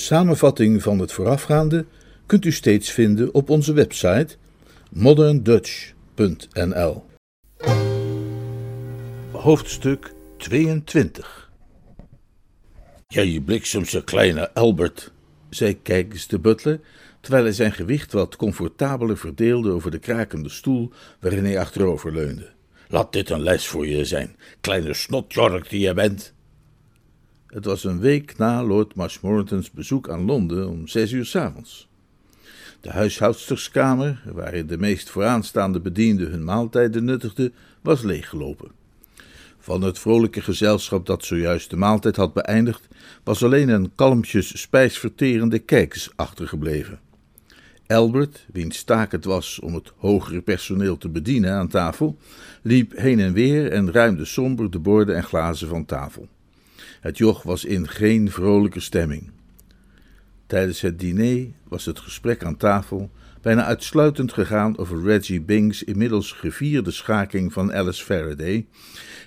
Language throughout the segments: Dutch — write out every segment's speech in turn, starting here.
Samenvatting van het voorafgaande kunt u steeds vinden op onze website moderndutch.nl. Hoofdstuk 22 Ja, je bliksemse kleine Albert, zei Kijkens de butler, terwijl hij zijn gewicht wat comfortabeler verdeelde over de krakende stoel waarin hij achterover leunde. Laat dit een les voor je zijn, kleine snotjork die je bent. Het was een week na Lord Marshmoretons bezoek aan Londen om zes uur s avonds. De huishoudsterskamer, waarin de meest vooraanstaande bedienden hun maaltijden nuttigden, was leeggelopen. Van het vrolijke gezelschap dat zojuist de maaltijd had beëindigd, was alleen een kalmpjes spijsverterende kijkers achtergebleven. Albert, wiens taak het was om het hogere personeel te bedienen aan tafel, liep heen en weer en ruimde somber de borden en glazen van tafel. Het joch was in geen vrolijke stemming. Tijdens het diner was het gesprek aan tafel bijna uitsluitend gegaan over Reggie Bing's inmiddels gevierde schaking van Alice Faraday,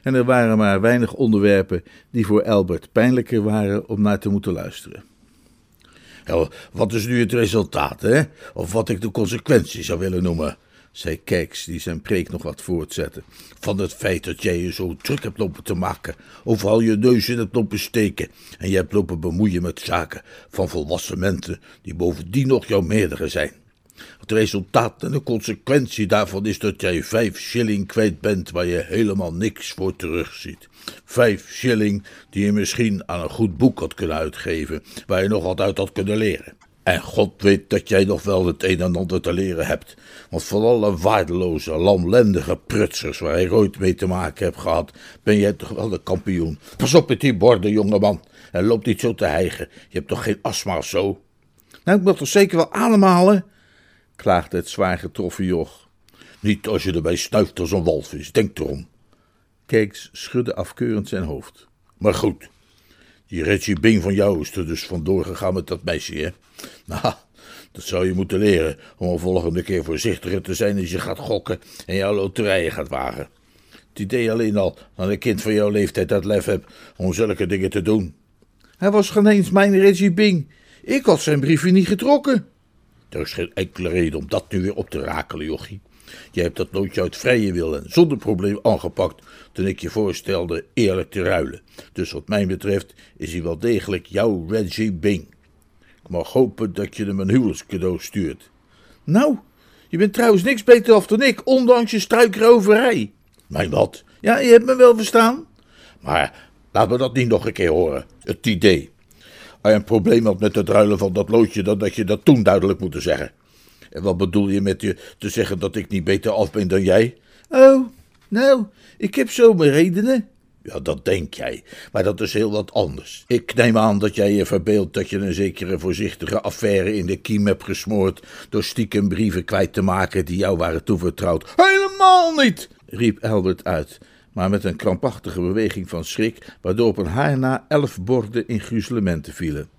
en er waren maar weinig onderwerpen die voor Albert pijnlijker waren om naar te moeten luisteren. Ja, wat is nu het resultaat, hè? Of wat ik de consequenties zou willen noemen? Zei Kijks, die zijn preek nog wat voortzette. Van het feit dat jij je zo druk hebt lopen te maken, overal je neus in hebt lopen steken, en je hebt lopen bemoeien met zaken van volwassen mensen, die bovendien nog jouw meerdere zijn. Het resultaat en de consequentie daarvan is dat jij vijf shilling kwijt bent waar je helemaal niks voor terugziet. Vijf shilling die je misschien aan een goed boek had kunnen uitgeven, waar je nog wat uit had kunnen leren. En God weet dat jij nog wel het een en ander te leren hebt. Want van alle waardeloze, lamlendige prutsers waar ik ooit mee te maken heb gehad, ben jij toch wel de kampioen. Pas op met die borden, jongeman. En loop niet zo te hijgen. Je hebt toch geen astma of zo? Nou, ik moet toch zeker wel ademhalen? klaagde het zwaar getroffen joch. Niet als je erbij snuift als een walvis, denk erom. Keeks schudde afkeurend zijn hoofd. Maar goed, die Reggie Bing van jou is er dus vandoor gegaan met dat meisje, hè? Nou, dat zou je moeten leren om een volgende keer voorzichtiger te zijn als je gaat gokken en jouw loterijen gaat wagen. Het idee alleen al dat een kind van jouw leeftijd dat lef hebt om zulke dingen te doen. Hij was geen eens mijn Reggie Bing. Ik had zijn briefje niet getrokken. Er is geen enkele reden om dat nu weer op te rakelen, jochie. Je hebt dat nootje uit vrije wil en zonder probleem aangepakt toen ik je voorstelde eerlijk te ruilen. Dus wat mij betreft is hij wel degelijk jouw Reggie Bing. Ik mag hopen dat je hem een huwelijkscadeau stuurt. Nou, je bent trouwens niks beter af dan ik, ondanks je struikroverij. Mijn wat? Ja, je hebt me wel verstaan. Maar laat me dat niet nog een keer horen, het idee. Als je een probleem had met het ruilen van dat loodje, dan dat je dat toen duidelijk moeten zeggen. En wat bedoel je met je te zeggen dat ik niet beter af ben dan jij? Oh, nou, ik heb zo mijn redenen. Ja, dat denk jij, maar dat is heel wat anders. Ik neem aan dat jij je verbeeldt dat je een zekere voorzichtige affaire in de kiem hebt gesmoord door stiekem brieven kwijt te maken die jou waren toevertrouwd. Helemaal niet, riep Albert uit, maar met een krampachtige beweging van schrik, waardoor op een haar na elf borden in gruzelementen vielen.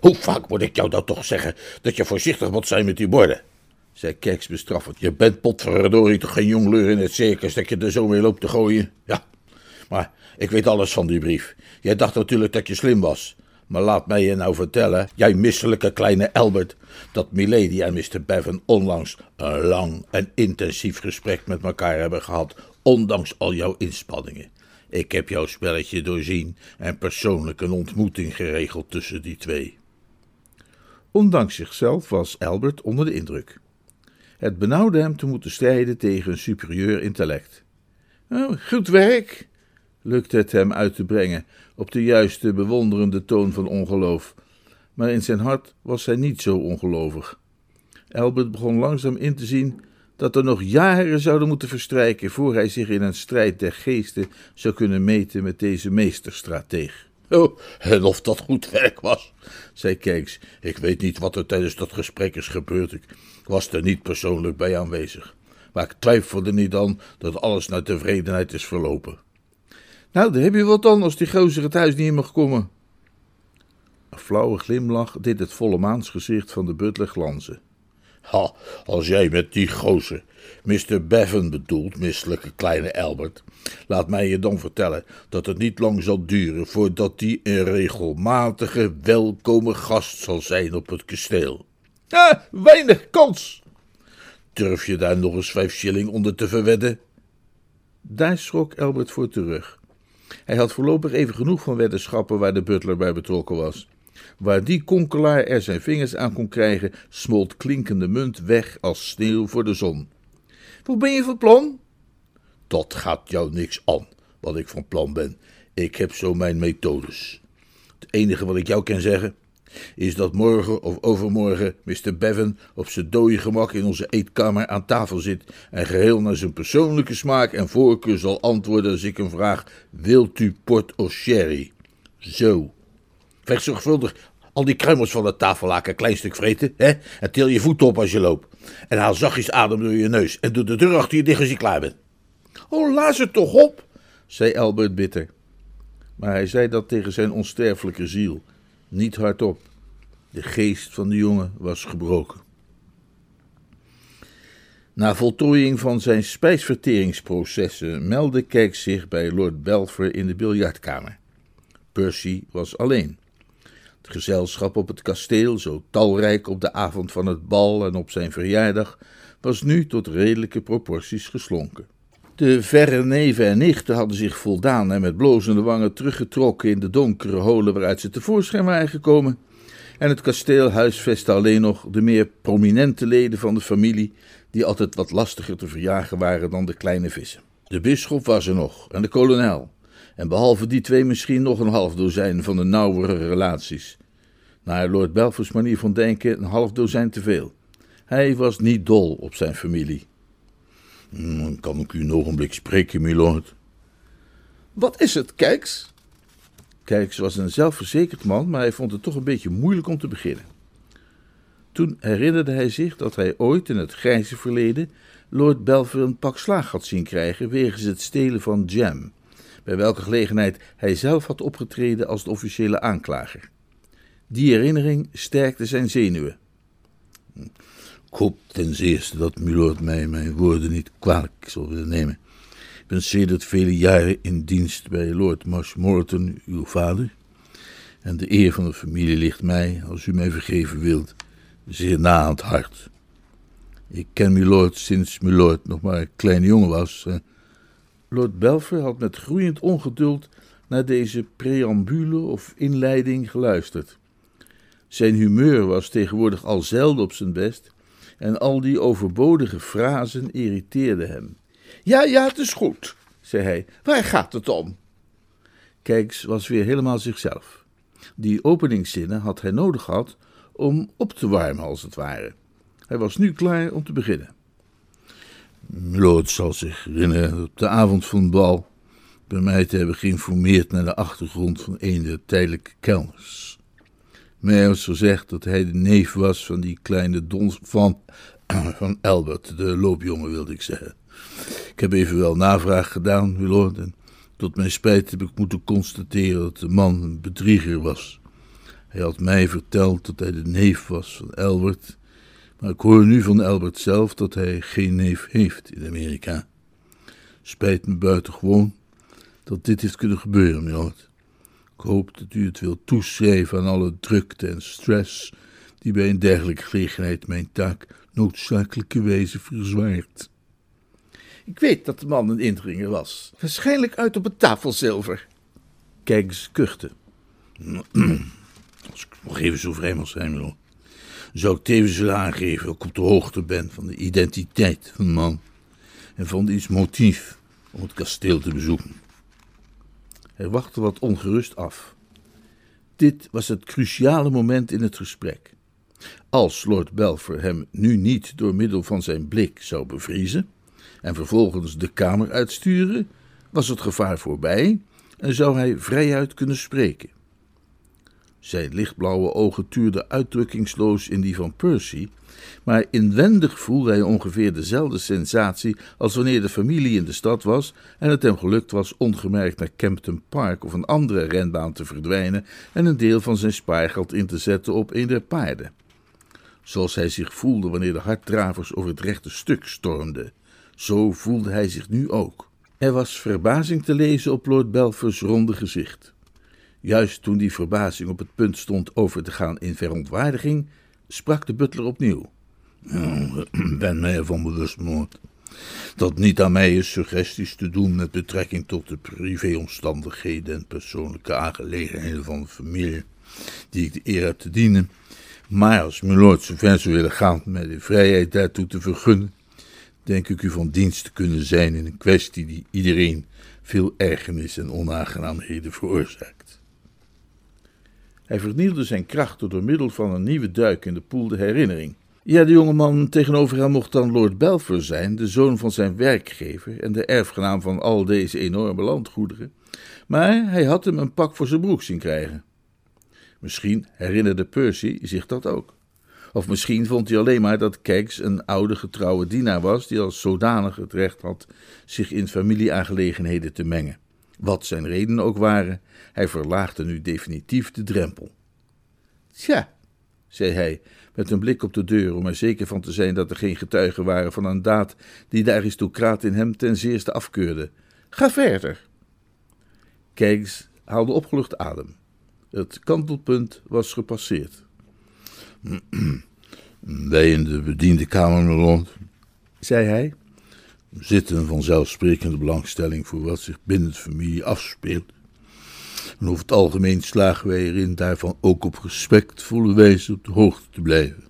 Hoe vaak moet ik jou dat toch zeggen, dat je voorzichtig moet zijn met die borden? zei Keks bestraffend. Je bent potverdorie toch geen jongleur in het circus dat je er zo mee loopt te gooien? Ja, maar ik weet alles van die brief. Jij dacht natuurlijk dat je slim was. Maar laat mij je nou vertellen, jij misselijke kleine Albert, dat Milady en Mr. Bevan onlangs een lang en intensief gesprek met elkaar hebben gehad, ondanks al jouw inspanningen. Ik heb jouw spelletje doorzien en persoonlijk een ontmoeting geregeld tussen die twee. Ondanks zichzelf was Albert onder de indruk. Het benauwde hem te moeten strijden tegen een superieur intellect. Oh, goed werk, lukte het hem uit te brengen op de juiste bewonderende toon van ongeloof. Maar in zijn hart was hij niet zo ongelovig. Albert begon langzaam in te zien dat er nog jaren zouden moeten verstrijken voor hij zich in een strijd der geesten zou kunnen meten met deze meesterstrateeg. Oh, en of dat goed werk was, zei Kijks. Ik weet niet wat er tijdens dat gesprek is gebeurd. Ik was er niet persoonlijk bij aanwezig. Maar ik twijfelde niet aan dat alles naar tevredenheid is verlopen. Nou, dan heb je wat dan als die gozer het huis niet in mag komen. Een flauwe glimlach deed het volle maansgezicht van de butler glanzen. Ha, als jij met die gozer Mr. Bevan bedoelt, misselijke kleine Albert, laat mij je dan vertellen dat het niet lang zal duren voordat die een regelmatige, welkome gast zal zijn op het kasteel. Ah, weinig kans. Durf je daar nog eens vijf shilling onder te verwedden? Daar schrok Albert voor terug. Hij had voorlopig even genoeg van weddenschappen waar de butler bij betrokken was. Waar die konkelaar er zijn vingers aan kon krijgen, smolt klinkende munt weg als sneeuw voor de zon. Hoe ben je van plan? Dat gaat jou niks aan, wat ik van plan ben. Ik heb zo mijn methodes. Het enige wat ik jou kan zeggen, is dat morgen of overmorgen Mr. Bevan op zijn dode gemak in onze eetkamer aan tafel zit en geheel naar zijn persoonlijke smaak en voorkeur zal antwoorden als ik hem vraag: Wilt u port of sherry? Zo. Vecht zorgvuldig al die kruimels van de tafellaken een klein stuk vreten, hè? En til je voet op als je loopt. En haal zachtjes adem door je neus en doe de deur achter je dicht als je klaar bent. Oh, laat het toch op, zei Albert bitter. Maar hij zei dat tegen zijn onsterfelijke ziel, niet hardop. De geest van de jongen was gebroken. Na voltooiing van zijn spijsverteringsprocessen meldde Kijk zich bij Lord Belfer in de biljartkamer. Percy was alleen. Het gezelschap op het kasteel, zo talrijk op de avond van het bal en op zijn verjaardag, was nu tot redelijke proporties geslonken. De verre neven en nichten hadden zich voldaan en met blozende wangen teruggetrokken in de donkere holen waaruit ze tevoorschijn waren gekomen. En het kasteel huisvestte alleen nog de meer prominente leden van de familie, die altijd wat lastiger te verjagen waren dan de kleine vissen. De bisschop was er nog en de kolonel. En behalve die twee misschien nog een half dozijn van de nauwere relaties. Naar Lord Belfors manier van denken een half dozijn te veel. Hij was niet dol op zijn familie. Hmm, kan ik u een ogenblik spreken, milord? Wat is het, Kijks? Kijks was een zelfverzekerd man, maar hij vond het toch een beetje moeilijk om te beginnen. Toen herinnerde hij zich dat hij ooit in het grijze verleden Lord Belfer een pak slaag had zien krijgen wegens het stelen van jam, bij welke gelegenheid hij zelf had opgetreden als de officiële aanklager. Die herinnering sterkte zijn zenuwen. Ik hoop ten zeerste dat milord mij mijn woorden niet kwalijk zal willen nemen. Ik ben sedert vele jaren in dienst bij Lord Marshmoreton, uw vader. En de eer van de familie ligt mij, als u mij vergeven wilt, zeer na aan het hart. Ik ken milord sinds milord nog maar een kleine jongen was. Lord Belfer had met groeiend ongeduld naar deze preambule of inleiding geluisterd. Zijn humeur was tegenwoordig al zelden op zijn best en al die overbodige frazen irriteerden hem. Ja, ja, het is goed, zei hij. Waar gaat het om? Kijks was weer helemaal zichzelf. Die openingszinnen had hij nodig gehad om op te warmen, als het ware. Hij was nu klaar om te beginnen. Milord zal zich herinneren op de avond van het bal bij mij te hebben geïnformeerd naar de achtergrond van een der tijdelijke kelners. Mij was gezegd dat hij de neef was van die kleine dons van, van Albert, de loopjongen wilde ik zeggen. Ik heb evenwel navraag gedaan, milord, en tot mijn spijt heb ik moeten constateren dat de man een bedrieger was. Hij had mij verteld dat hij de neef was van Albert, maar ik hoor nu van Albert zelf dat hij geen neef heeft in Amerika. Spijt me buitengewoon dat dit heeft kunnen gebeuren, milord. Ik hoop dat u het wilt toeschrijven aan alle drukte en stress die bij een dergelijke gelegenheid mijn taak noodzakelijke wijze verzwaart. Ik weet dat de man een indringer was. Waarschijnlijk uit op het tafelzilver. Kijk kuchte. Als ik nog even zo vrij mag zijn, zou ik tevens willen aangeven dat ik op de hoogte ben van de identiteit van de man en van diens motief om het kasteel te bezoeken. Hij wachtte wat ongerust af. Dit was het cruciale moment in het gesprek. Als Lord Belfer hem nu niet door middel van zijn blik zou bevriezen en vervolgens de kamer uitsturen, was het gevaar voorbij en zou hij vrijuit kunnen spreken. Zijn lichtblauwe ogen tuurden uitdrukkingsloos in die van Percy, maar inwendig voelde hij ongeveer dezelfde sensatie als wanneer de familie in de stad was en het hem gelukt was ongemerkt naar Campton Park of een andere renbaan te verdwijnen en een deel van zijn spaargeld in te zetten op een der paarden. Zoals hij zich voelde wanneer de harddravers over het rechte stuk stormden, zo voelde hij zich nu ook. Er was verbazing te lezen op Lord Belfers ronde gezicht. Juist toen die verbazing op het punt stond over te gaan in verontwaardiging, sprak de butler opnieuw. Ben mij ervan bewust, moord, dat niet aan mij is suggesties te doen met betrekking tot de privéomstandigheden en persoonlijke aangelegenheden van de familie, die ik de eer heb te dienen. Maar als lord zover zou willen gaan mij de vrijheid daartoe te vergunnen, denk ik u van dienst te kunnen zijn in een kwestie die iedereen veel ergernis en onaangenaamheden veroorzaakt. Hij vernielde zijn krachten door middel van een nieuwe duik in de poel de herinnering. Ja, de jongeman tegenover hem mocht dan Lord Belfer zijn, de zoon van zijn werkgever en de erfgenaam van al deze enorme landgoederen. Maar hij had hem een pak voor zijn broek zien krijgen. Misschien herinnerde Percy zich dat ook. Of misschien vond hij alleen maar dat Keggs een oude getrouwe dienaar was, die als zodanig het recht had zich in familieaangelegenheden te mengen. Wat zijn redenen ook waren, hij verlaagde nu definitief de drempel. Tja, zei hij, met een blik op de deur om er zeker van te zijn dat er geen getuigen waren van een daad die de aristocraat in hem ten zeerste afkeurde. Ga verder. Keggs haalde opgelucht adem. Het kantelpunt was gepasseerd. Wij in de bediendenkamer rond, zei hij, zitten vanzelfsprekende belangstelling voor wat zich binnen de familie afspeelt. En over het algemeen slagen wij erin daarvan ook op respectvolle wijze op de hoogte te blijven.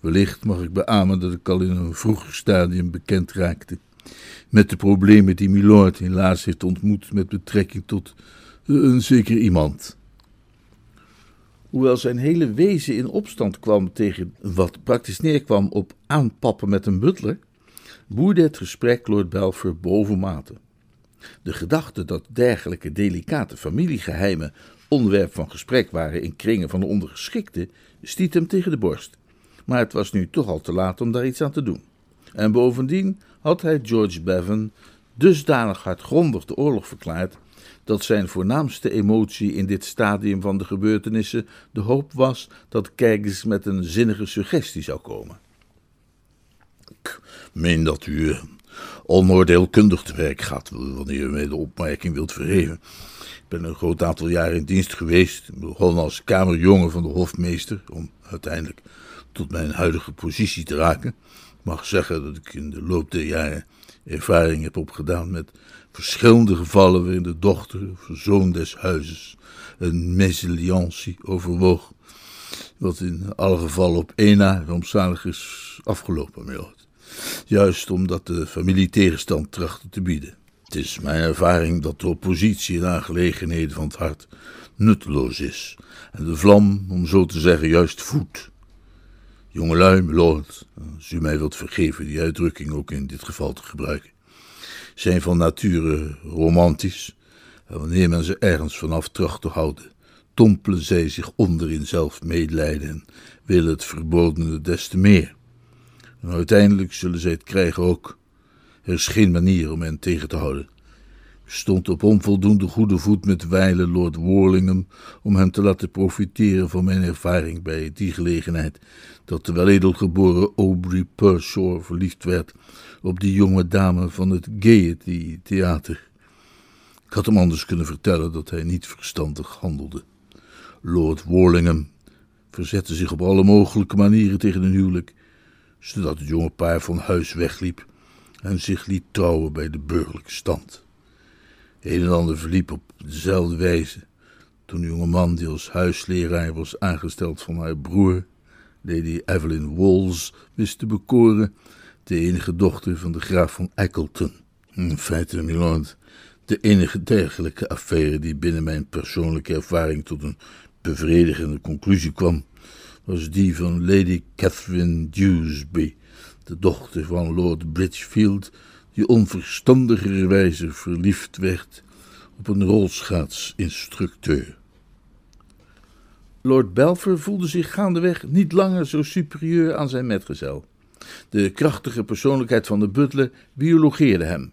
Wellicht mag ik beamen dat ik al in een vroeger stadium bekend raakte met de problemen die Milord helaas heeft ontmoet met betrekking tot een zeker iemand. Hoewel zijn hele wezen in opstand kwam tegen wat praktisch neerkwam op aanpappen met een butler, boerde het gesprek Lord Belfer bovenmate. De gedachte dat dergelijke delicate familiegeheimen onderwerp van gesprek waren in kringen van de ondergeschikten, stiet hem tegen de borst. Maar het was nu toch al te laat om daar iets aan te doen. En bovendien had hij George Bevan dusdanig hardgrondig de oorlog verklaard dat zijn voornaamste emotie in dit stadium van de gebeurtenissen de hoop was dat Keggs met een zinnige suggestie zou komen. Ik meen dat u onoordeelkundig te werk gaat wanneer u mij de opmerking wilt verheven. Ik ben een groot aantal jaren in dienst geweest, begon als kamerjongen van de hofmeester, om uiteindelijk tot mijn huidige positie te raken. Ik mag zeggen dat ik in de loop der jaren ervaring heb opgedaan met verschillende gevallen waarin de dochter of zoon des huizes een mesalliantie overwoog, wat in alle gevallen op één na rampzalig is afgelopen. Juist omdat de familie tegenstand trachtte te bieden. Het is mijn ervaring dat de oppositie in aangelegenheden van het hart nutteloos is en de vlam, om zo te zeggen, juist voedt. Jongelui, milord, als u mij wilt vergeven die uitdrukking ook in dit geval te gebruiken zijn van nature romantisch. En wanneer men ze ergens vanaf terug te houden, tompelen zij zich onder in zelf medelijden en willen het verbodene des te meer. En uiteindelijk zullen zij het krijgen ook. Er is geen manier om hen tegen te houden. Ik stond op onvoldoende goede voet met wijle Lord Worlingham om hem te laten profiteren van mijn ervaring bij die gelegenheid dat de weledelgeboren Aubrey Pershaw verliefd werd op die jonge dame van het Gaiety Theater. Ik had hem anders kunnen vertellen dat hij niet verstandig handelde. Lord Worlingham verzette zich op alle mogelijke manieren tegen een huwelijk, zodat het jonge paar van huis wegliep en zich liet trouwen bij de burgerlijke stand. Een en ander verliep op dezelfde wijze toen de jonge man die als huisleraar was aangesteld van haar broer, Lady Evelyn Walls, wist te bekoren de enige dochter van de graaf van Eccleton. In feite, milord, de enige dergelijke affaire die binnen mijn persoonlijke ervaring tot een bevredigende conclusie kwam, was die van Lady Catherine Dewsbury, de dochter van Lord Bridgefield, die onverstandigerwijze verliefd werd op een rolschaatsinstructeur. Lord Belfer voelde zich gaandeweg niet langer zo superieur aan zijn metgezel. De krachtige persoonlijkheid van de butler biologeerde hem.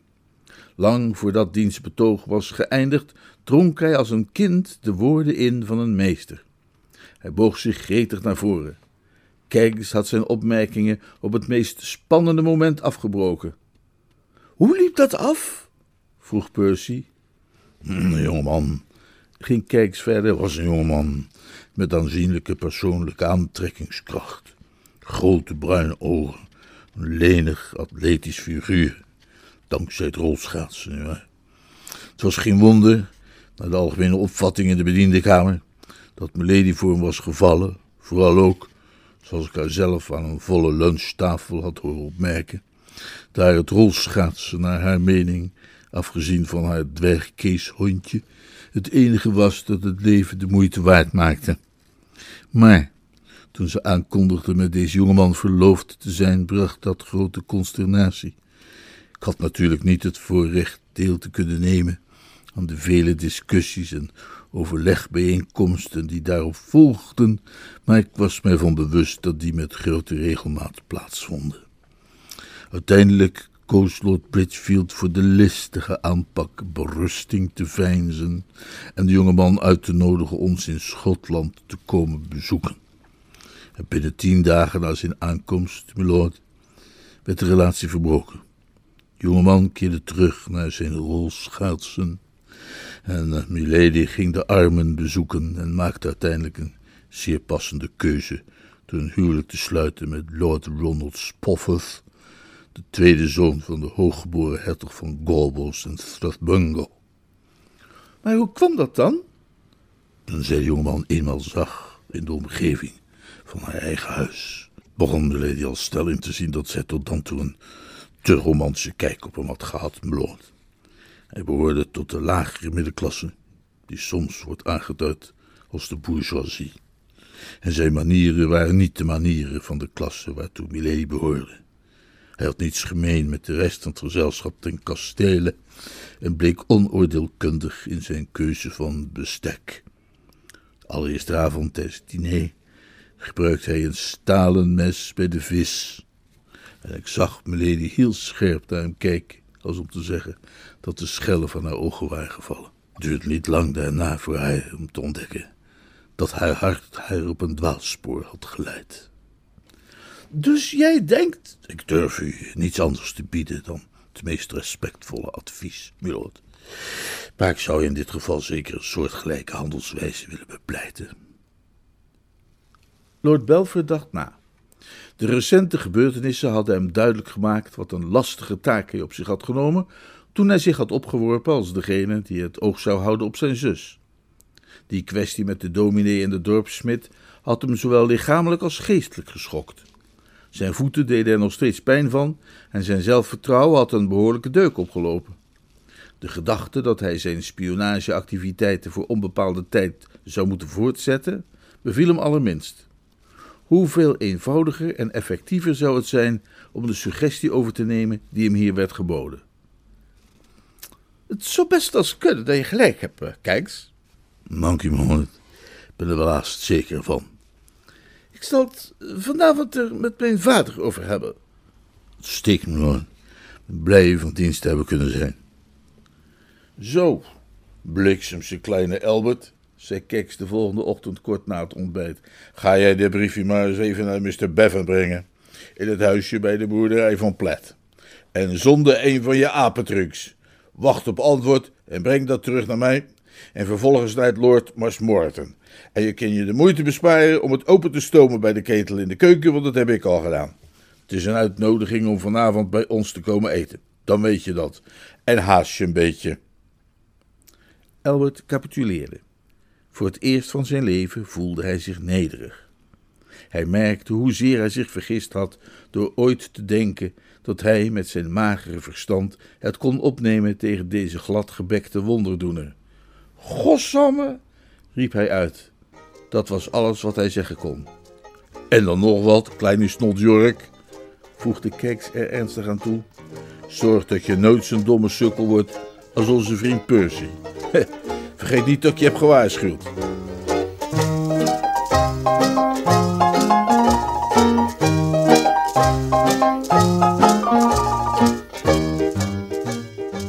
Lang voordat diens betoog was geëindigd, dronk hij als een kind de woorden in van een meester. Hij boog zich gretig naar voren. Keggs had zijn opmerkingen op het meest spannende moment afgebroken. Hoe liep dat af? vroeg Percy. Een jongeman, ging Keggs verder, was een jongeman met aanzienlijke persoonlijke aantrekkingskracht. Grote bruine ogen, een lenig atletisch figuur, dankzij het rolschaatsen. Ja. Het was geen wonder, naar de algemene opvatting in de bediendenkamer, dat Milady voor hem was gevallen, vooral ook, zoals ik haar zelf aan een volle lunchtafel had horen opmerken, daar het rolschaatsen naar haar mening, afgezien van haar dwergkeeshondje, het enige was dat het leven de moeite waard maakte. Maar toen ze aankondigde met deze jongeman verloofd te zijn, bracht dat grote consternatie. Ik had natuurlijk niet het voorrecht deel te kunnen nemen aan de vele discussies en overlegbijeenkomsten die daarop volgden, maar ik was mij van bewust dat die met grote regelmaat plaatsvonden. Uiteindelijk koos Lord Bridgefield voor de listige aanpak berusting te veinzen en de jonge man uit te nodigen ons in Schotland te komen bezoeken. En binnen tien dagen na zijn aankomst, milord, werd de relatie verbroken. De jonge man keerde terug naar zijn rolschaatsen en uh, Milady ging de armen bezoeken en maakte uiteindelijk een zeer passende keuze door een huwelijk te sluiten met Lord Ronald Spofford, de tweede zoon van de hooggeboren hertog van Gorbos en Strathbungo. Maar hoe kwam dat dan? Toen zij de jongeman eenmaal zag in de omgeving van haar eigen huis, begon de lady al stel in te zien dat zij tot dan toe een te romantische kijk op hem had gehad, Lord. Hij behoorde tot de lagere middenklasse, die soms wordt aangeduid als de bourgeoisie. En zijn manieren waren niet de manieren van de klasse waartoe Millet behoorde. Hij had niets gemeen met de rest van het gezelschap ten kastelen en bleek onoordeelkundig in zijn keuze van bestek. Allereerste avond tijdens het diner gebruikte hij een stalen mes bij de vis. En ik zag Milady heel scherp naar hem kijken, als om te zeggen dat de schellen van haar ogen waren gevallen. Het duurde niet lang daarna voor hij om te ontdekken dat haar hart haar op een dwaalspoor had geleid. Dus jij denkt. Ik durf u niets anders te bieden dan het meest respectvolle advies, milord. Maar ik zou in dit geval zeker een soortgelijke handelswijze willen bepleiten. Lord Belfer dacht na. De recente gebeurtenissen hadden hem duidelijk gemaakt wat een lastige taak hij op zich had genomen toen hij zich had opgeworpen als degene die het oog zou houden op zijn zus. Die kwestie met de dominee en de dorpssmid had hem zowel lichamelijk als geestelijk geschokt. Zijn voeten deden er nog steeds pijn van en zijn zelfvertrouwen had een behoorlijke deuk opgelopen. De gedachte dat hij zijn spionageactiviteiten voor onbepaalde tijd zou moeten voortzetten, beviel hem allerminst. Hoeveel eenvoudiger en effectiever zou het zijn om de suggestie over te nemen die hem hier werd geboden. Het zou best als kunnen dat je gelijk hebt, eh, Kijks. Dank u, Ik ben er wel haast zeker van. Ik zal het vanavond er met mijn vader over hebben. Steek me hoor. Blij u van dienst te hebben kunnen zijn. Zo, bliksemse kleine Albert, zei Keks de volgende ochtend kort na het ontbijt. Ga jij dit briefje maar eens even naar Mr. Bevan brengen. In het huisje bij de boerderij van Plet. En zonder een van je apentrucs. Wacht op antwoord en breng dat terug naar mij. En vervolgens naar Lord Marshmoreton. En je kan je de moeite besparen om het open te stomen bij de ketel in de keuken, want dat heb ik al gedaan. Het is een uitnodiging om vanavond bij ons te komen eten. Dan weet je dat. En haast je een beetje. Albert capituleerde. Voor het eerst van zijn leven voelde hij zich nederig. Hij merkte hoezeer hij zich vergist had door ooit te denken dat hij met zijn magere verstand het kon opnemen tegen deze gladgebekte wonderdoener. Gossamme, riep hij uit. Dat was alles wat hij zeggen kon. En dan nog wat, kleine snotjurk, voegde Keks er ernstig aan toe. Zorg dat je nooit zo'n domme sukkel wordt als onze vriend Percy. Vergeet niet dat je heb gewaarschuwd.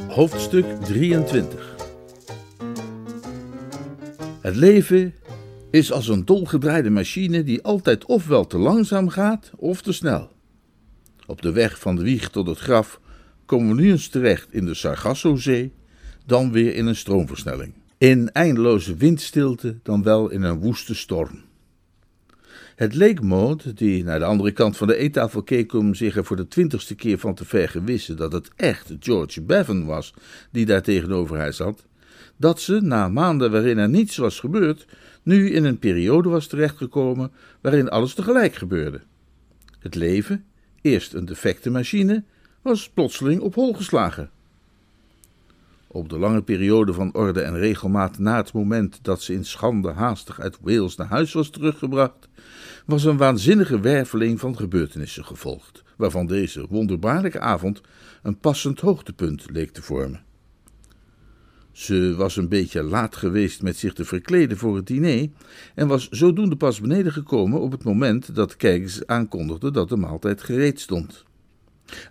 Hoofdstuk 23 Het leven is als een dolgedraaide machine die altijd ofwel te langzaam gaat of te snel. Op de weg van de wieg tot het graf komen we nu eens terecht in de Sargassozee, dan weer in een stroomversnelling. In eindeloze windstilte, dan wel in een woeste storm. Het leek Maud, die naar de andere kant van de eettafel keek om zich er voor de twintigste keer van te vergewissen dat het echt George Bevan was die daar tegenover haar zat, dat ze, na maanden waarin er niets was gebeurd, nu in een periode was terechtgekomen waarin alles tegelijk gebeurde. Het leven, eerst een defecte machine, was plotseling op hol geslagen. Op de lange periode van orde en regelmaat na het moment dat ze in schande haastig uit Wales naar huis was teruggebracht, was een waanzinnige werveling van gebeurtenissen gevolgd, waarvan deze wonderbaarlijke avond een passend hoogtepunt leek te vormen. Ze was een beetje laat geweest met zich te verkleden voor het diner en was zodoende pas beneden gekomen op het moment dat Keggs aankondigde dat de maaltijd gereed stond.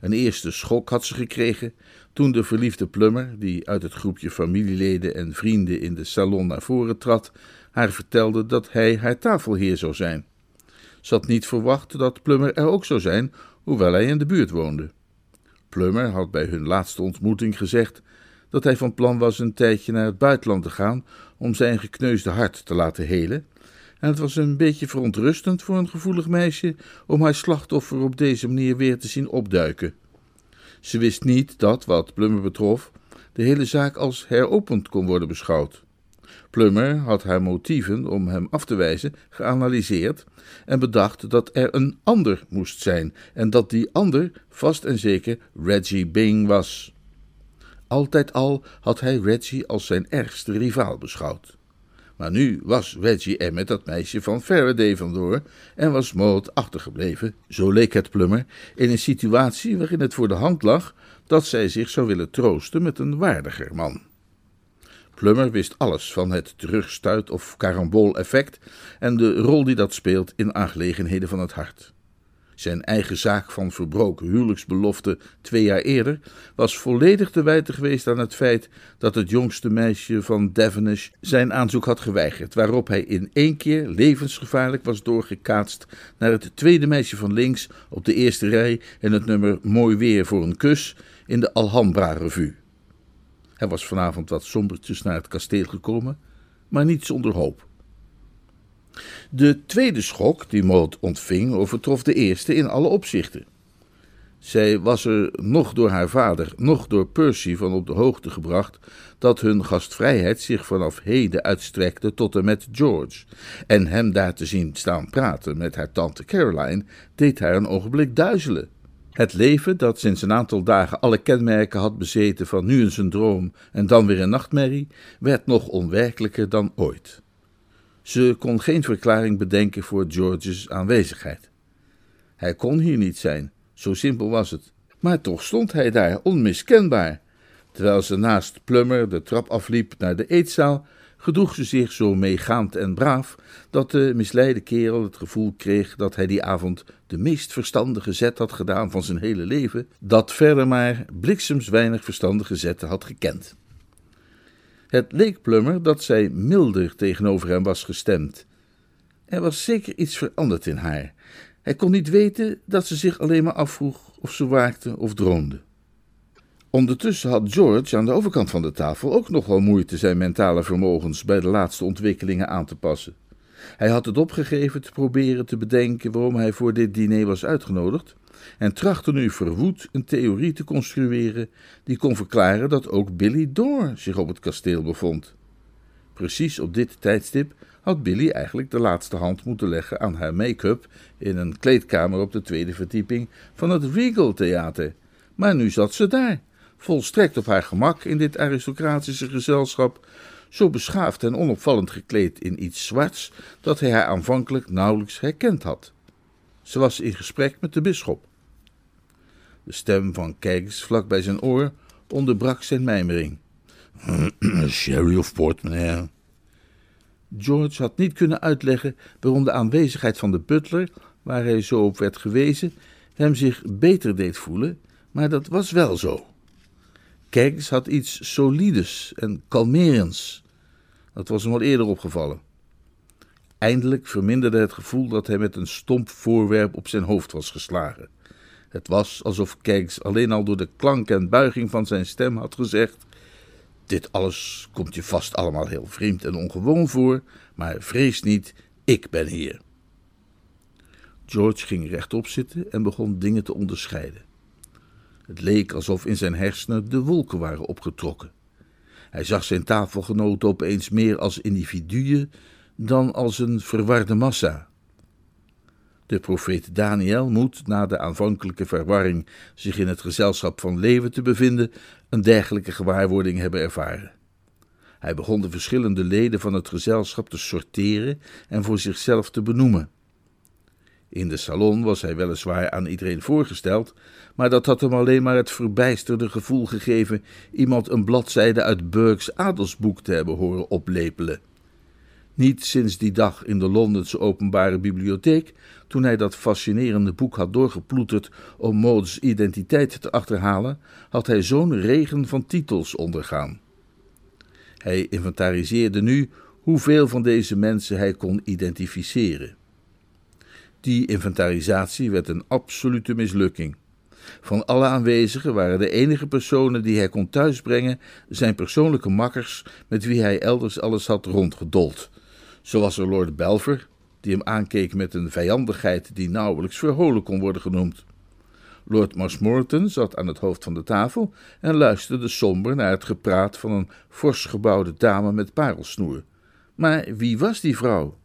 Een eerste schok had ze gekregen toen de verliefde plummer, die uit het groepje familieleden en vrienden in de salon naar voren trad, haar vertelde dat hij haar tafelheer zou zijn. Ze had niet verwacht dat Plummer er ook zou zijn, hoewel hij in de buurt woonde. Plummer had bij hun laatste ontmoeting gezegd dat hij van plan was een tijdje naar het buitenland te gaan om zijn gekneusde hart te laten helen, en het was een beetje verontrustend voor een gevoelig meisje om haar slachtoffer op deze manier weer te zien opduiken. Ze wist niet dat, wat Plummer betrof, de hele zaak als heropend kon worden beschouwd. Plummer had haar motieven om hem af te wijzen geanalyseerd en bedacht dat er een ander moest zijn en dat die ander vast en zeker Reggie Bing was. Altijd al had hij Reggie als zijn ergste rivaal beschouwd. Maar nu was Reggie er met dat meisje van Faraday vandoor en was Maud achtergebleven, zo leek het Plummer, in een situatie waarin het voor de hand lag dat zij zich zou willen troosten met een waardiger man. Plummer wist alles van het terugstuit- of carambool-effect en de rol die dat speelt in aangelegenheden van het hart. Zijn eigen zaak van verbroken huwelijksbelofte twee jaar eerder was volledig te wijten geweest aan het feit dat het jongste meisje van Devonish zijn aanzoek had geweigerd, waarop hij in één keer levensgevaarlijk was doorgekaatst naar het tweede meisje van links op de eerste rij in het nummer Mooi weer voor een kus in de Alhambra-revue. Hij was vanavond wat sombertjes naar het kasteel gekomen, maar niet zonder hoop. De tweede schok die Maud ontving overtrof de eerste in alle opzichten. Zij was er nog door haar vader, nog door Percy van op de hoogte gebracht dat hun gastvrijheid zich vanaf heden uitstrekte tot en met George, en hem daar te zien staan praten met haar tante Caroline deed haar een ogenblik duizelen. Het leven, dat sinds een aantal dagen alle kenmerken had bezeten van nu eens een droom en dan weer een nachtmerrie, werd nog onwerkelijker dan ooit. Ze kon geen verklaring bedenken voor George's aanwezigheid. Hij kon hier niet zijn, zo simpel was het. Maar toch stond hij daar onmiskenbaar. Terwijl ze naast Plummer de trap afliep naar de eetzaal, gedroeg ze zich zo meegaand en braaf dat de misleide kerel het gevoel kreeg dat hij die avond de meest verstandige zet had gedaan van zijn hele leven, dat verder maar bliksems weinig verstandige zetten had gekend. Het leek Plummer dat zij milder tegenover hem was gestemd. Er was zeker iets veranderd in haar. Hij kon niet weten dat ze zich alleen maar afvroeg of ze waakte of droomde. Ondertussen had George aan de overkant van de tafel ook nog wel moeite zijn mentale vermogens bij de laatste ontwikkelingen aan te passen. Hij had het opgegeven te proberen te bedenken waarom hij voor dit diner was uitgenodigd en trachtte nu verwoed een theorie te construeren die kon verklaren dat ook Billy Door zich op het kasteel bevond. Precies op dit tijdstip had Billy eigenlijk de laatste hand moeten leggen aan haar make-up in een kleedkamer op de tweede verdieping van het Regal Theater. Maar nu zat ze daar, volstrekt op haar gemak in dit aristocratische gezelschap, zo beschaafd en onopvallend gekleed in iets zwarts dat hij haar aanvankelijk nauwelijks herkend had. Ze was in gesprek met de bisschop. De stem van Keggs vlak bij zijn oor onderbrak zijn mijmering. Sherry of port, meneer? George had niet kunnen uitleggen waarom de aanwezigheid van de butler, waar hij zo op werd gewezen, hem zich beter deed voelen, maar dat was wel zo. Keggs had iets solides en kalmerends. Dat was hem al eerder opgevallen. Eindelijk verminderde het gevoel dat hij met een stomp voorwerp op zijn hoofd was geslagen. Het was alsof Keggs alleen al door de klank en buiging van zijn stem had gezegd: Dit alles komt je vast allemaal heel vreemd en ongewoon voor, maar vrees niet, ik ben hier. George ging rechtop zitten en begon dingen te onderscheiden. Het leek alsof in zijn hersenen de wolken waren opgetrokken. Hij zag zijn tafelgenoten opeens meer als individuen dan als een verwarde massa. De profeet Daniel moet, na de aanvankelijke verwarring zich in het gezelschap van leeuwen te bevinden, een dergelijke gewaarwording hebben ervaren. Hij begon de verschillende leden van het gezelschap te sorteren en voor zichzelf te benoemen. In de salon was hij weliswaar aan iedereen voorgesteld, maar dat had hem alleen maar het verbijsterde gevoel gegeven iemand een bladzijde uit Burke's adelsboek te hebben horen oplepelen. Niet sinds die dag in de Londense Openbare Bibliotheek, toen hij dat fascinerende boek had doorgeploeterd om Maude's identiteit te achterhalen, had hij zo'n regen van titels ondergaan. Hij inventariseerde nu hoeveel van deze mensen hij kon identificeren. Die inventarisatie werd een absolute mislukking. Van alle aanwezigen waren de enige personen die hij kon thuisbrengen zijn persoonlijke makkers met wie hij elders alles had rondgedold. Zo was er Lord Belver, die hem aankeek met een vijandigheid die nauwelijks verholen kon worden genoemd. Lord Marshmoreton zat aan het hoofd van de tafel en luisterde somber naar het gepraat van een fors gebouwde dame met parelsnoer. Maar wie was die vrouw?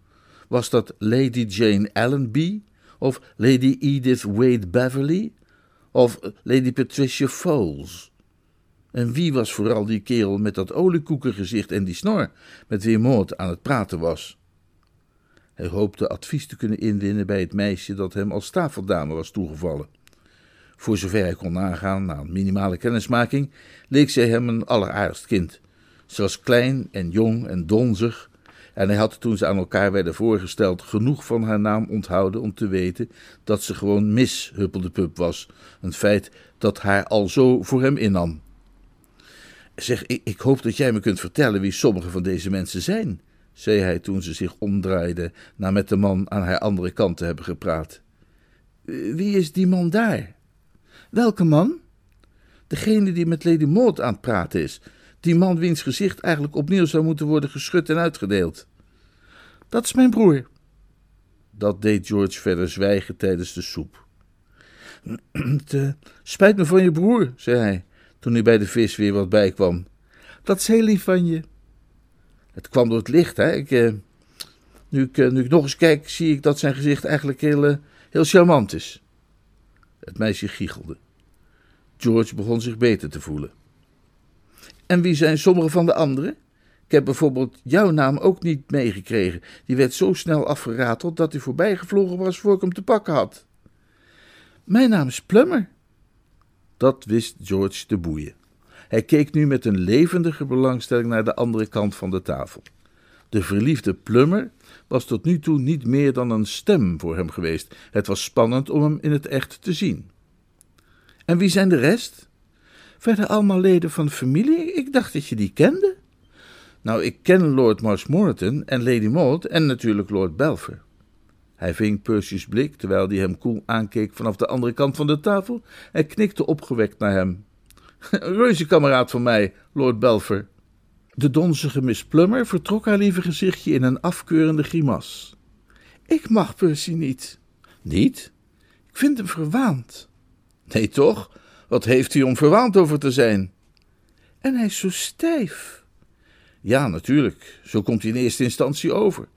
Was dat Lady Jane Allenby? Of Lady Edith Wade Beverly? Of Lady Patricia Foles? En wie was vooral die kerel met dat oliekoekengezicht en die snor, met wie Maud aan het praten was? Hij hoopte advies te kunnen inwinnen bij het meisje dat hem als tafeldame was toegevallen. Voor zover hij kon nagaan na een minimale kennismaking, leek zij hem een alleraardigst kind. Ze was klein en jong en donzig, en hij had toen ze aan elkaar werden voorgesteld genoeg van haar naam onthouden om te weten dat ze gewoon Miss Huppeldepup was, een feit dat haar al zo voor hem innam. Zeg, ik, ik hoop dat jij me kunt vertellen wie sommige van deze mensen zijn, zei hij toen ze zich omdraaide na met de man aan haar andere kant te hebben gepraat. Wie is die man daar? Welke man? Degene die met Lady Maud aan het praten is. Die man wiens gezicht eigenlijk opnieuw zou moeten worden geschud en uitgedeeld. Dat is mijn broer. Dat deed George verder zwijgen tijdens de soep. Het spijt me van je broer, zei hij, toen hij bij de vis weer wat bijkwam. Dat is heel lief van je. Het kwam door het licht, hè. Ik, uh, nu, ik, uh, nu nog eens kijk, zie ik dat zijn gezicht eigenlijk heel, heel charmant is. Het meisje giechelde. George begon zich beter te voelen. En wie zijn sommige van de anderen? Ik heb bijvoorbeeld jouw naam ook niet meegekregen. Die werd zo snel afgerateld dat hij voorbijgevlogen was voor ik hem te pakken had. Mijn naam is Plummer. Dat wist George te boeien. Hij keek nu met een levendige belangstelling naar de andere kant van de tafel. De verliefde Plummer was tot nu toe niet meer dan een stem voor hem geweest. Het was spannend om hem in het echt te zien. En wie zijn de rest? Verder allemaal leden van familie? Ik dacht dat je die kende. Nou, ik ken Lord Marshmoreton en Lady Maud en natuurlijk Lord Belfer. Hij ving Percy's blik terwijl hij hem koel aankeek vanaf de andere kant van de tafel en knikte opgewekt naar hem. Reuze kameraad van mij, Lord Belfer. De donzige Miss Plummer vertrok haar lieve gezichtje in een afkeurende grimas. Ik mag Percy niet. Niet? Ik vind hem verwaand. Nee, toch? Wat heeft hij om verwaand over te zijn? En hij is zo stijf. Ja, natuurlijk. Zo komt hij in eerste instantie over.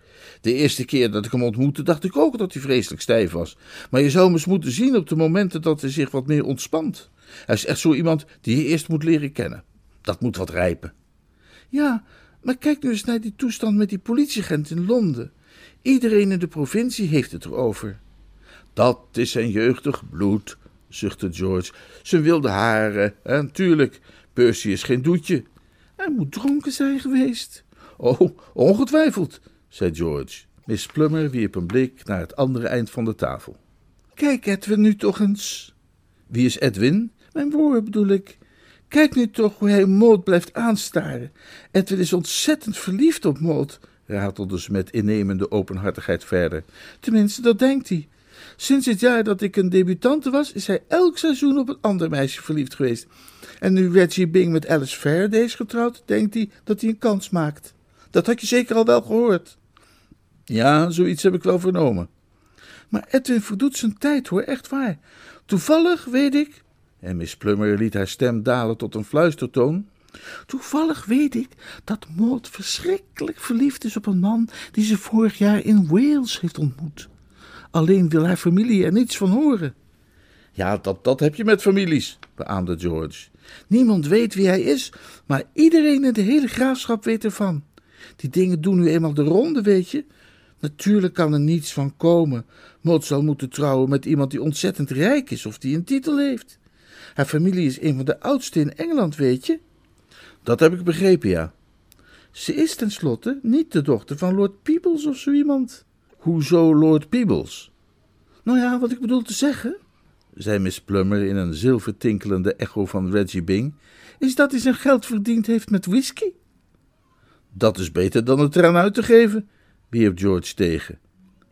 De eerste keer dat ik hem ontmoette, dacht ik ook dat hij vreselijk stijf was. Maar je zou hem eens moeten zien op de momenten dat hij zich wat meer ontspant. Hij is echt zo iemand die je eerst moet leren kennen. Dat moet wat rijpen. Ja, maar kijk nu eens naar die toestand met die politieagent in Londen. Iedereen in de provincie heeft het erover. Dat is zijn jeugdig bloed, zuchtte George. Zijn wilde haren, en tuurlijk, Percy is geen doetje. Hij moet dronken zijn geweest. Oh, ongetwijfeld, zei George. Miss Plummer wierp een blik naar het andere eind van de tafel. Kijk, Edwin, nu toch eens. Wie is Edwin? Mijn broer bedoel ik. Kijk nu toch hoe hij Maud blijft aanstaren. Edwin is ontzettend verliefd op Maud, ratelde ze met innemende openhartigheid verder. Tenminste, dat denkt hij. Sinds het jaar dat ik een debutante was, is hij elk seizoen op een ander meisje verliefd geweest. En nu Reggie Bing met Alice Faraday is getrouwd, denkt hij dat hij een kans maakt. Dat had je zeker al wel gehoord. Ja, zoiets heb ik wel vernomen. Maar Edwin verdoet zijn tijd hoor, echt waar. Toevallig weet ik, en Miss Plummer liet haar stem dalen tot een fluistertoon. Toevallig weet ik dat Maud verschrikkelijk verliefd is op een man die ze vorig jaar in Wales heeft ontmoet. Alleen wil haar familie er niets van horen. Ja, dat, dat heb je met families, beaamde George. Niemand weet wie hij is, maar iedereen in de hele graafschap weet ervan. Die dingen doen nu eenmaal de ronde, weet je. Natuurlijk kan er niets van komen. Maud zal moeten trouwen met iemand die ontzettend rijk is of die een titel heeft. Haar familie is een van de oudste in Engeland, weet je? Dat heb ik begrepen, ja. Ze is tenslotte niet de dochter van Lord Peebles of zo iemand. Hoezo Lord Peebles? Nou ja, wat ik bedoel te zeggen, zei Miss Plummer in een zilvertinkelende echo van Reggie Bing, is dat hij zijn geld verdiend heeft met whisky. Dat is beter dan het eraan uit te geven, wierp George tegen.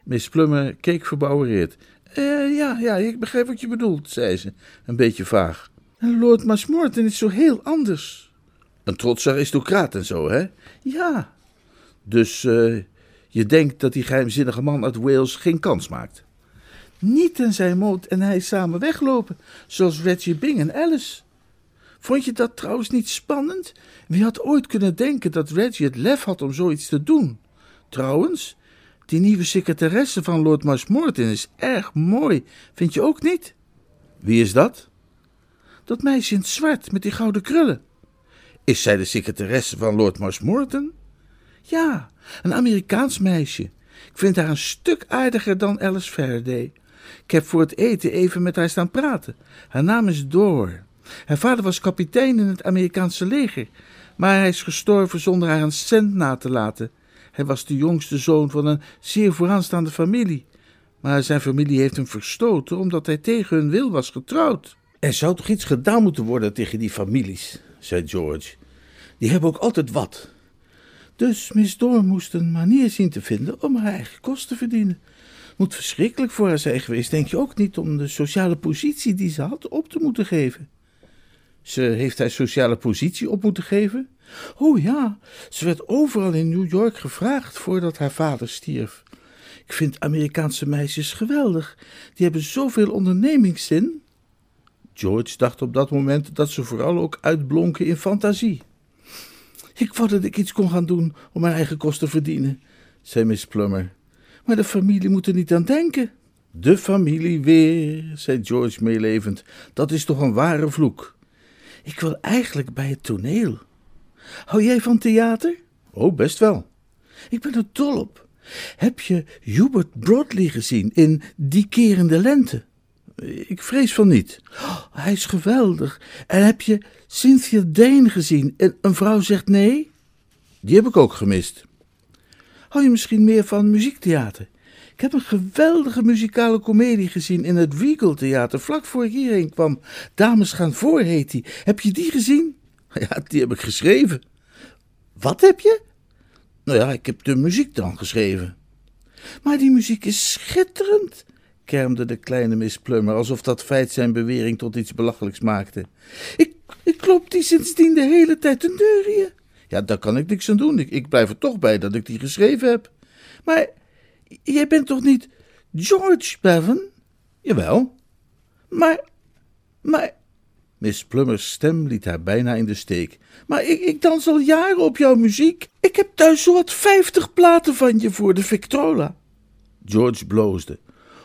Miss Plummer keek verbouwereerd. Uh, ja, ja, ik begrijp wat je bedoelt, zei ze, een beetje vaag. En Lord Marshmoreton is zo heel anders. Een trotse aristocraat en zo, hè? Ja. Dus uh, je denkt dat die geheimzinnige man uit Wales geen kans maakt? Niet tenzij Maud en hij samen weglopen, zoals Reggie Bing en Alice. Vond je dat trouwens niet spannend? Wie had ooit kunnen denken dat Reggie het lef had om zoiets te doen? Trouwens, die nieuwe secretaresse van Lord Marshmoreton is erg mooi, vind je ook niet? Wie is dat? Dat meisje in het zwart met die gouden krullen. Is zij de secretaresse van Lord Marshmoreton? Ja, een Amerikaans meisje. Ik vind haar een stuk aardiger dan Alice Faraday. Ik heb voor het eten even met haar staan praten. Haar naam is Door. Haar vader was kapitein in het Amerikaanse leger, maar hij is gestorven zonder haar een cent na te laten. Hij was de jongste zoon van een zeer vooraanstaande familie. Maar zijn familie heeft hem verstoten omdat hij tegen hun wil was getrouwd. Er zou toch iets gedaan moeten worden tegen die families, zei George. Die hebben ook altijd wat. Dus Miss Door moest een manier zien te vinden om haar eigen kost te verdienen. Moet verschrikkelijk voor haar zijn geweest, denk je ook niet, om de sociale positie die ze had op te moeten geven. Ze heeft haar sociale positie op moeten geven? Oh ja, ze werd overal in New York gevraagd voordat haar vader stierf. Ik vind Amerikaanse meisjes geweldig. Die hebben zoveel ondernemingszin. George dacht op dat moment dat ze vooral ook uitblonken in fantasie. Ik wou dat ik iets kon gaan doen om mijn eigen kosten te verdienen, zei Miss Plummer. Maar de familie moet er niet aan denken. De familie weer, zei George meelevend. Dat is toch een ware vloek. Ik wil eigenlijk bij het toneel. Hou jij van theater? Oh, best wel. Ik ben er dol op. Heb je Hubert Broadley gezien in Die Kerende Lente? Ik vrees van niet. Oh, hij is geweldig. En heb je Cynthia Dane gezien in Een vrouw zegt nee? Die heb ik ook gemist. Hou je misschien meer van muziektheater? Ik heb een geweldige muzikale komedie gezien in het Regal Theater, vlak voor ik hierheen kwam. Dames gaan voor heet die. Heb je die gezien? Ja, die heb ik geschreven. Wat heb je? Nou ja, ik heb de muziek dan geschreven. Maar die muziek is schitterend, kermde de kleine Miss Plummer, alsof dat feit zijn bewering tot iets belachelijks maakte. Ik, ik loop die sindsdien de hele tijd te neurien. Ja, daar kan ik niks aan doen. Ik, ik blijf er toch bij dat ik die geschreven heb. Maar jij bent toch niet George Bevan? Jawel. Maar, maar... Miss Plummer's stem liet haar bijna in de steek. Maar ik, ik dans al jaren op jouw muziek. Ik heb thuis zowat vijftig platen van je voor de Victrola. George bloosde.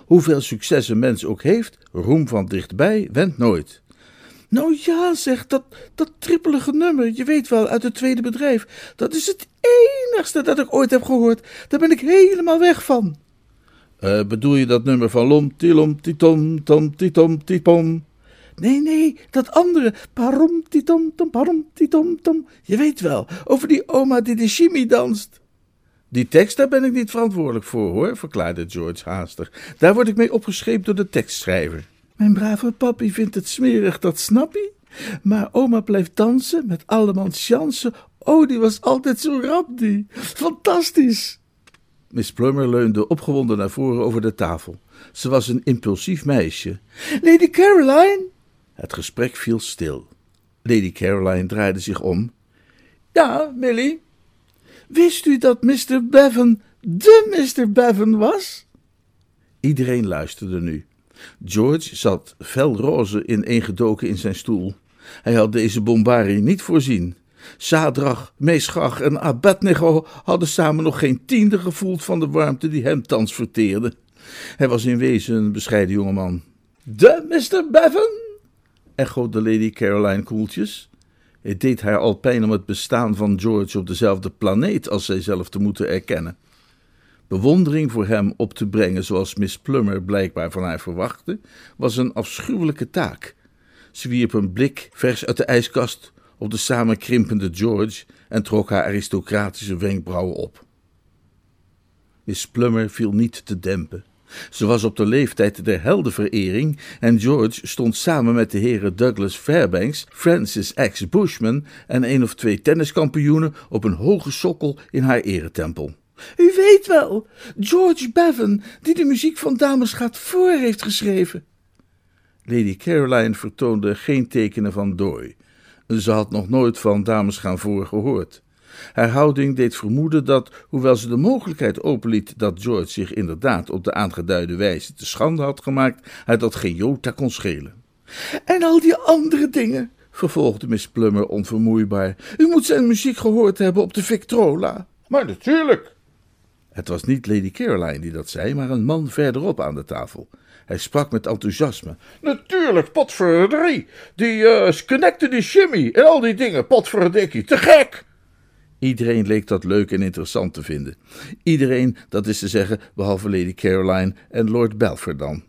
Hoeveel succes een mens ook heeft, roem van dichtbij went nooit. Nou ja, zeg, dat, dat trippelige nummer, je weet wel, uit het tweede bedrijf, dat is het enigste dat ik ooit heb gehoord. Daar ben ik helemaal weg van. Uh, bedoel je dat nummer van lom, tilom, titom, tom, titom, tipom? Nee, nee, dat andere. Parom, titom, tom, parom, titom, tom. Je weet wel, over die oma die de chimie danst. Die tekst, daar ben ik niet verantwoordelijk voor, hoor, verklaarde George haastig. Daar word ik mee opgescheept door de tekstschrijver. Mijn brave papi vindt het smerig, dat snap je? Maar oma blijft dansen met allemans chansen. Oh, die was altijd zo rap, die. Fantastisch. Miss Plummer leunde opgewonden naar voren over de tafel. Ze was een impulsief meisje. Lady Caroline! Het gesprek viel stil. Lady Caroline draaide zich om. Ja, Millie? Wist u dat Mr. Bevan de Mr. Bevan was? Iedereen luisterde nu. George zat felroze ineengedoken in zijn stoel. Hij had deze bombarie niet voorzien. Sadrach, Meeschach en Abednego hadden samen nog geen tiende gevoeld van de warmte die hem thans verteerde. Hij was in wezen een bescheiden jongeman. De Mr. Bevan? echoode Lady Caroline koeltjes. Het deed haar al pijn om het bestaan van George op dezelfde planeet als zij zelf te moeten erkennen. Bewondering voor hem op te brengen, zoals Miss Plummer blijkbaar van haar verwachtte, was een afschuwelijke taak. Ze wierp een blik vers uit de ijskast op de samenkrimpende George en trok haar aristocratische wenkbrauwen op. Miss Plummer viel niet te dempen. Ze was op de leeftijd der heldenverering en George stond samen met de heren Douglas Fairbanks, Francis X. Bushman en een of twee tenniskampioenen op een hoge sokkel in haar eretempel. U weet wel, George Bevan, die de muziek van Dames gaat voor heeft geschreven. Lady Caroline vertoonde geen tekenen van dooi. Ze had nog nooit van Dames gaan voor gehoord. Haar houding deed vermoeden dat, hoewel ze de mogelijkheid openliet dat George zich inderdaad op de aangeduide wijze te schande had gemaakt, hij dat geen jota kon schelen. En al die andere dingen, vervolgde Miss Plummer onvermoeibaar. U moet zijn muziek gehoord hebben op de Victrola. Maar natuurlijk. Het was niet Lady Caroline die dat zei, maar een man verderop aan de tafel. Hij sprak met enthousiasme. Natuurlijk, potverdrie. Die uh, die shimmy en al die dingen, potverdikkie. Te gek! Iedereen leek dat leuk en interessant te vinden. Iedereen, dat is te zeggen, behalve Lady Caroline en Lord Belfer dan.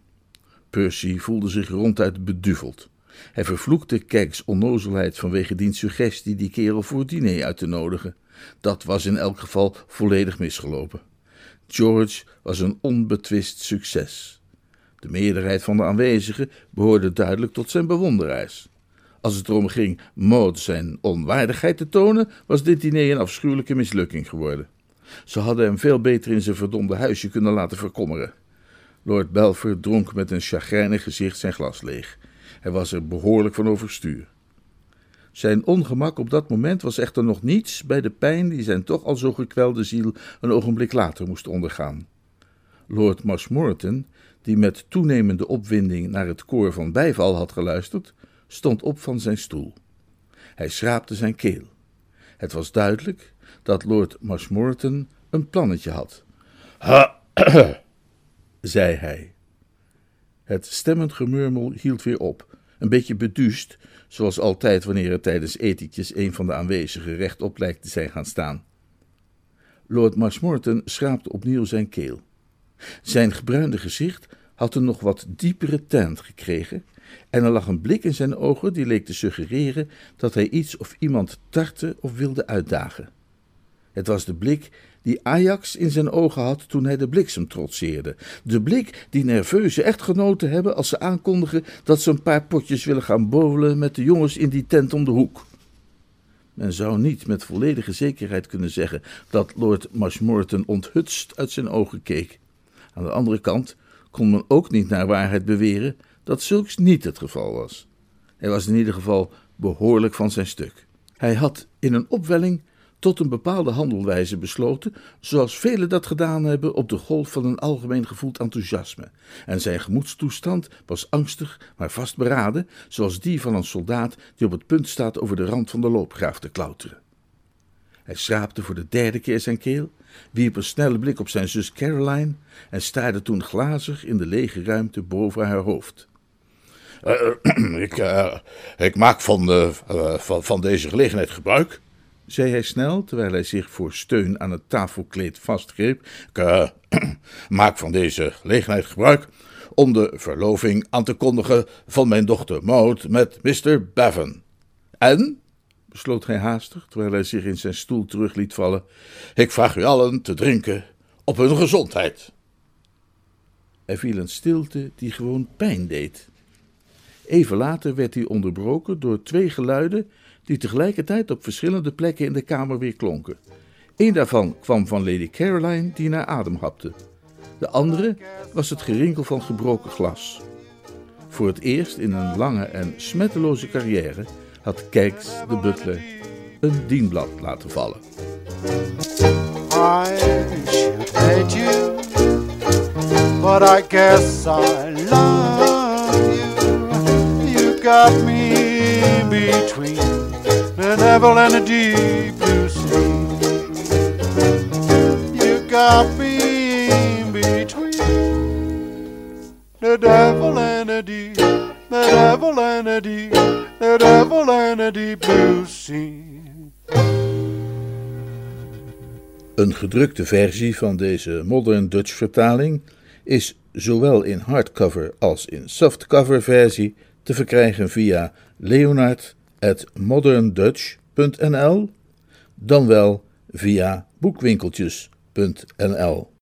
Percy voelde zich ronduit beduveld. Hij vervloekte Keggs onnozelheid vanwege diens suggestie die kerel voor diner uit te nodigen. Dat was in elk geval volledig misgelopen. George was een onbetwist succes. De meerderheid van de aanwezigen behoorde duidelijk tot zijn bewonderaars. Als het erom ging Maud zijn onwaardigheid te tonen, was dit diner een afschuwelijke mislukking geworden. Ze hadden hem veel beter in zijn verdomde huisje kunnen laten verkommeren. Lord Belfer dronk met een chagrijnig gezicht zijn glas leeg. Hij was er behoorlijk van overstuur. Zijn ongemak op dat moment was echter nog niets bij de pijn die zijn toch al zo gekwelde ziel een ogenblik later moest ondergaan. Lord Marshmoreton, die met toenemende opwinding naar het koor van bijval had geluisterd, stond op van zijn stoel. Hij schraapte zijn keel. Het was duidelijk dat Lord Marshmoreton een plannetje had. Ha, zei hij. Het stemmend gemurmel hield weer op, een beetje beduust, zoals altijd wanneer er tijdens etentjes een van de aanwezigen rechtop lijkt te zijn gaan staan. Lord Marshmoreton schraapte opnieuw zijn keel. Zijn gebruinde gezicht had een nog wat diepere tint gekregen en er lag een blik in zijn ogen die leek te suggereren dat hij iets of iemand tartte of wilde uitdagen. Het was de blik die Ajax in zijn ogen had toen hij de bliksem trotseerde. De blik die nerveuze echtgenoten hebben als ze aankondigen dat ze een paar potjes willen gaan bowlen met de jongens in die tent om de hoek. Men zou niet met volledige zekerheid kunnen zeggen dat Lord Marshmoreton onthutst uit zijn ogen keek. Aan de andere kant kon men ook niet naar waarheid beweren dat zulks niet het geval was. Hij was in ieder geval behoorlijk van zijn stuk. Hij had in een opwelling tot een bepaalde handelwijze besloten, zoals velen dat gedaan hebben op de golf van een algemeen gevoeld enthousiasme, en zijn gemoedstoestand was angstig, maar vastberaden, zoals die van een soldaat die op het punt staat over de rand van de loopgraaf te klauteren. Hij schraapte voor de derde keer zijn keel, wierp een snelle blik op zijn zus Caroline en staarde toen glazig in de lege ruimte boven haar hoofd. Uh, ik, uh, ik, maak van, uh, van, van, deze gelegenheid gebruik, zei hij snel, terwijl hij zich voor steun aan het tafelkleed vastgreep. Ik maak van deze gelegenheid gebruik om de verloving aan te kondigen van mijn dochter Maud met Mr. Bevan. En, besloot hij haastig, terwijl hij zich in zijn stoel terug liet vallen, ik vraag u allen te drinken op hun gezondheid. Er viel een stilte die gewoon pijn deed. Even later werd hij onderbroken door twee geluiden die tegelijkertijd op verschillende plekken in de kamer weer klonken. Een daarvan kwam van Lady Caroline, die naar adem hapte. De andere was het gerinkel van gebroken glas. Voor het eerst in een lange en smetteloze carrière had Kijks de butler een dienblad laten vallen. I you, but I guess I love you. You got me between the devil and the deep blue sea. You got me between the devil and the deep, the devil and the deep, the devil and deep blue sea. Een gedrukte versie van deze Modern Dutch vertaling is zowel in hardcover als in softcover versie te verkrijgen via leonard.moderndutch.nl dan wel via boekwinkeltjes.nl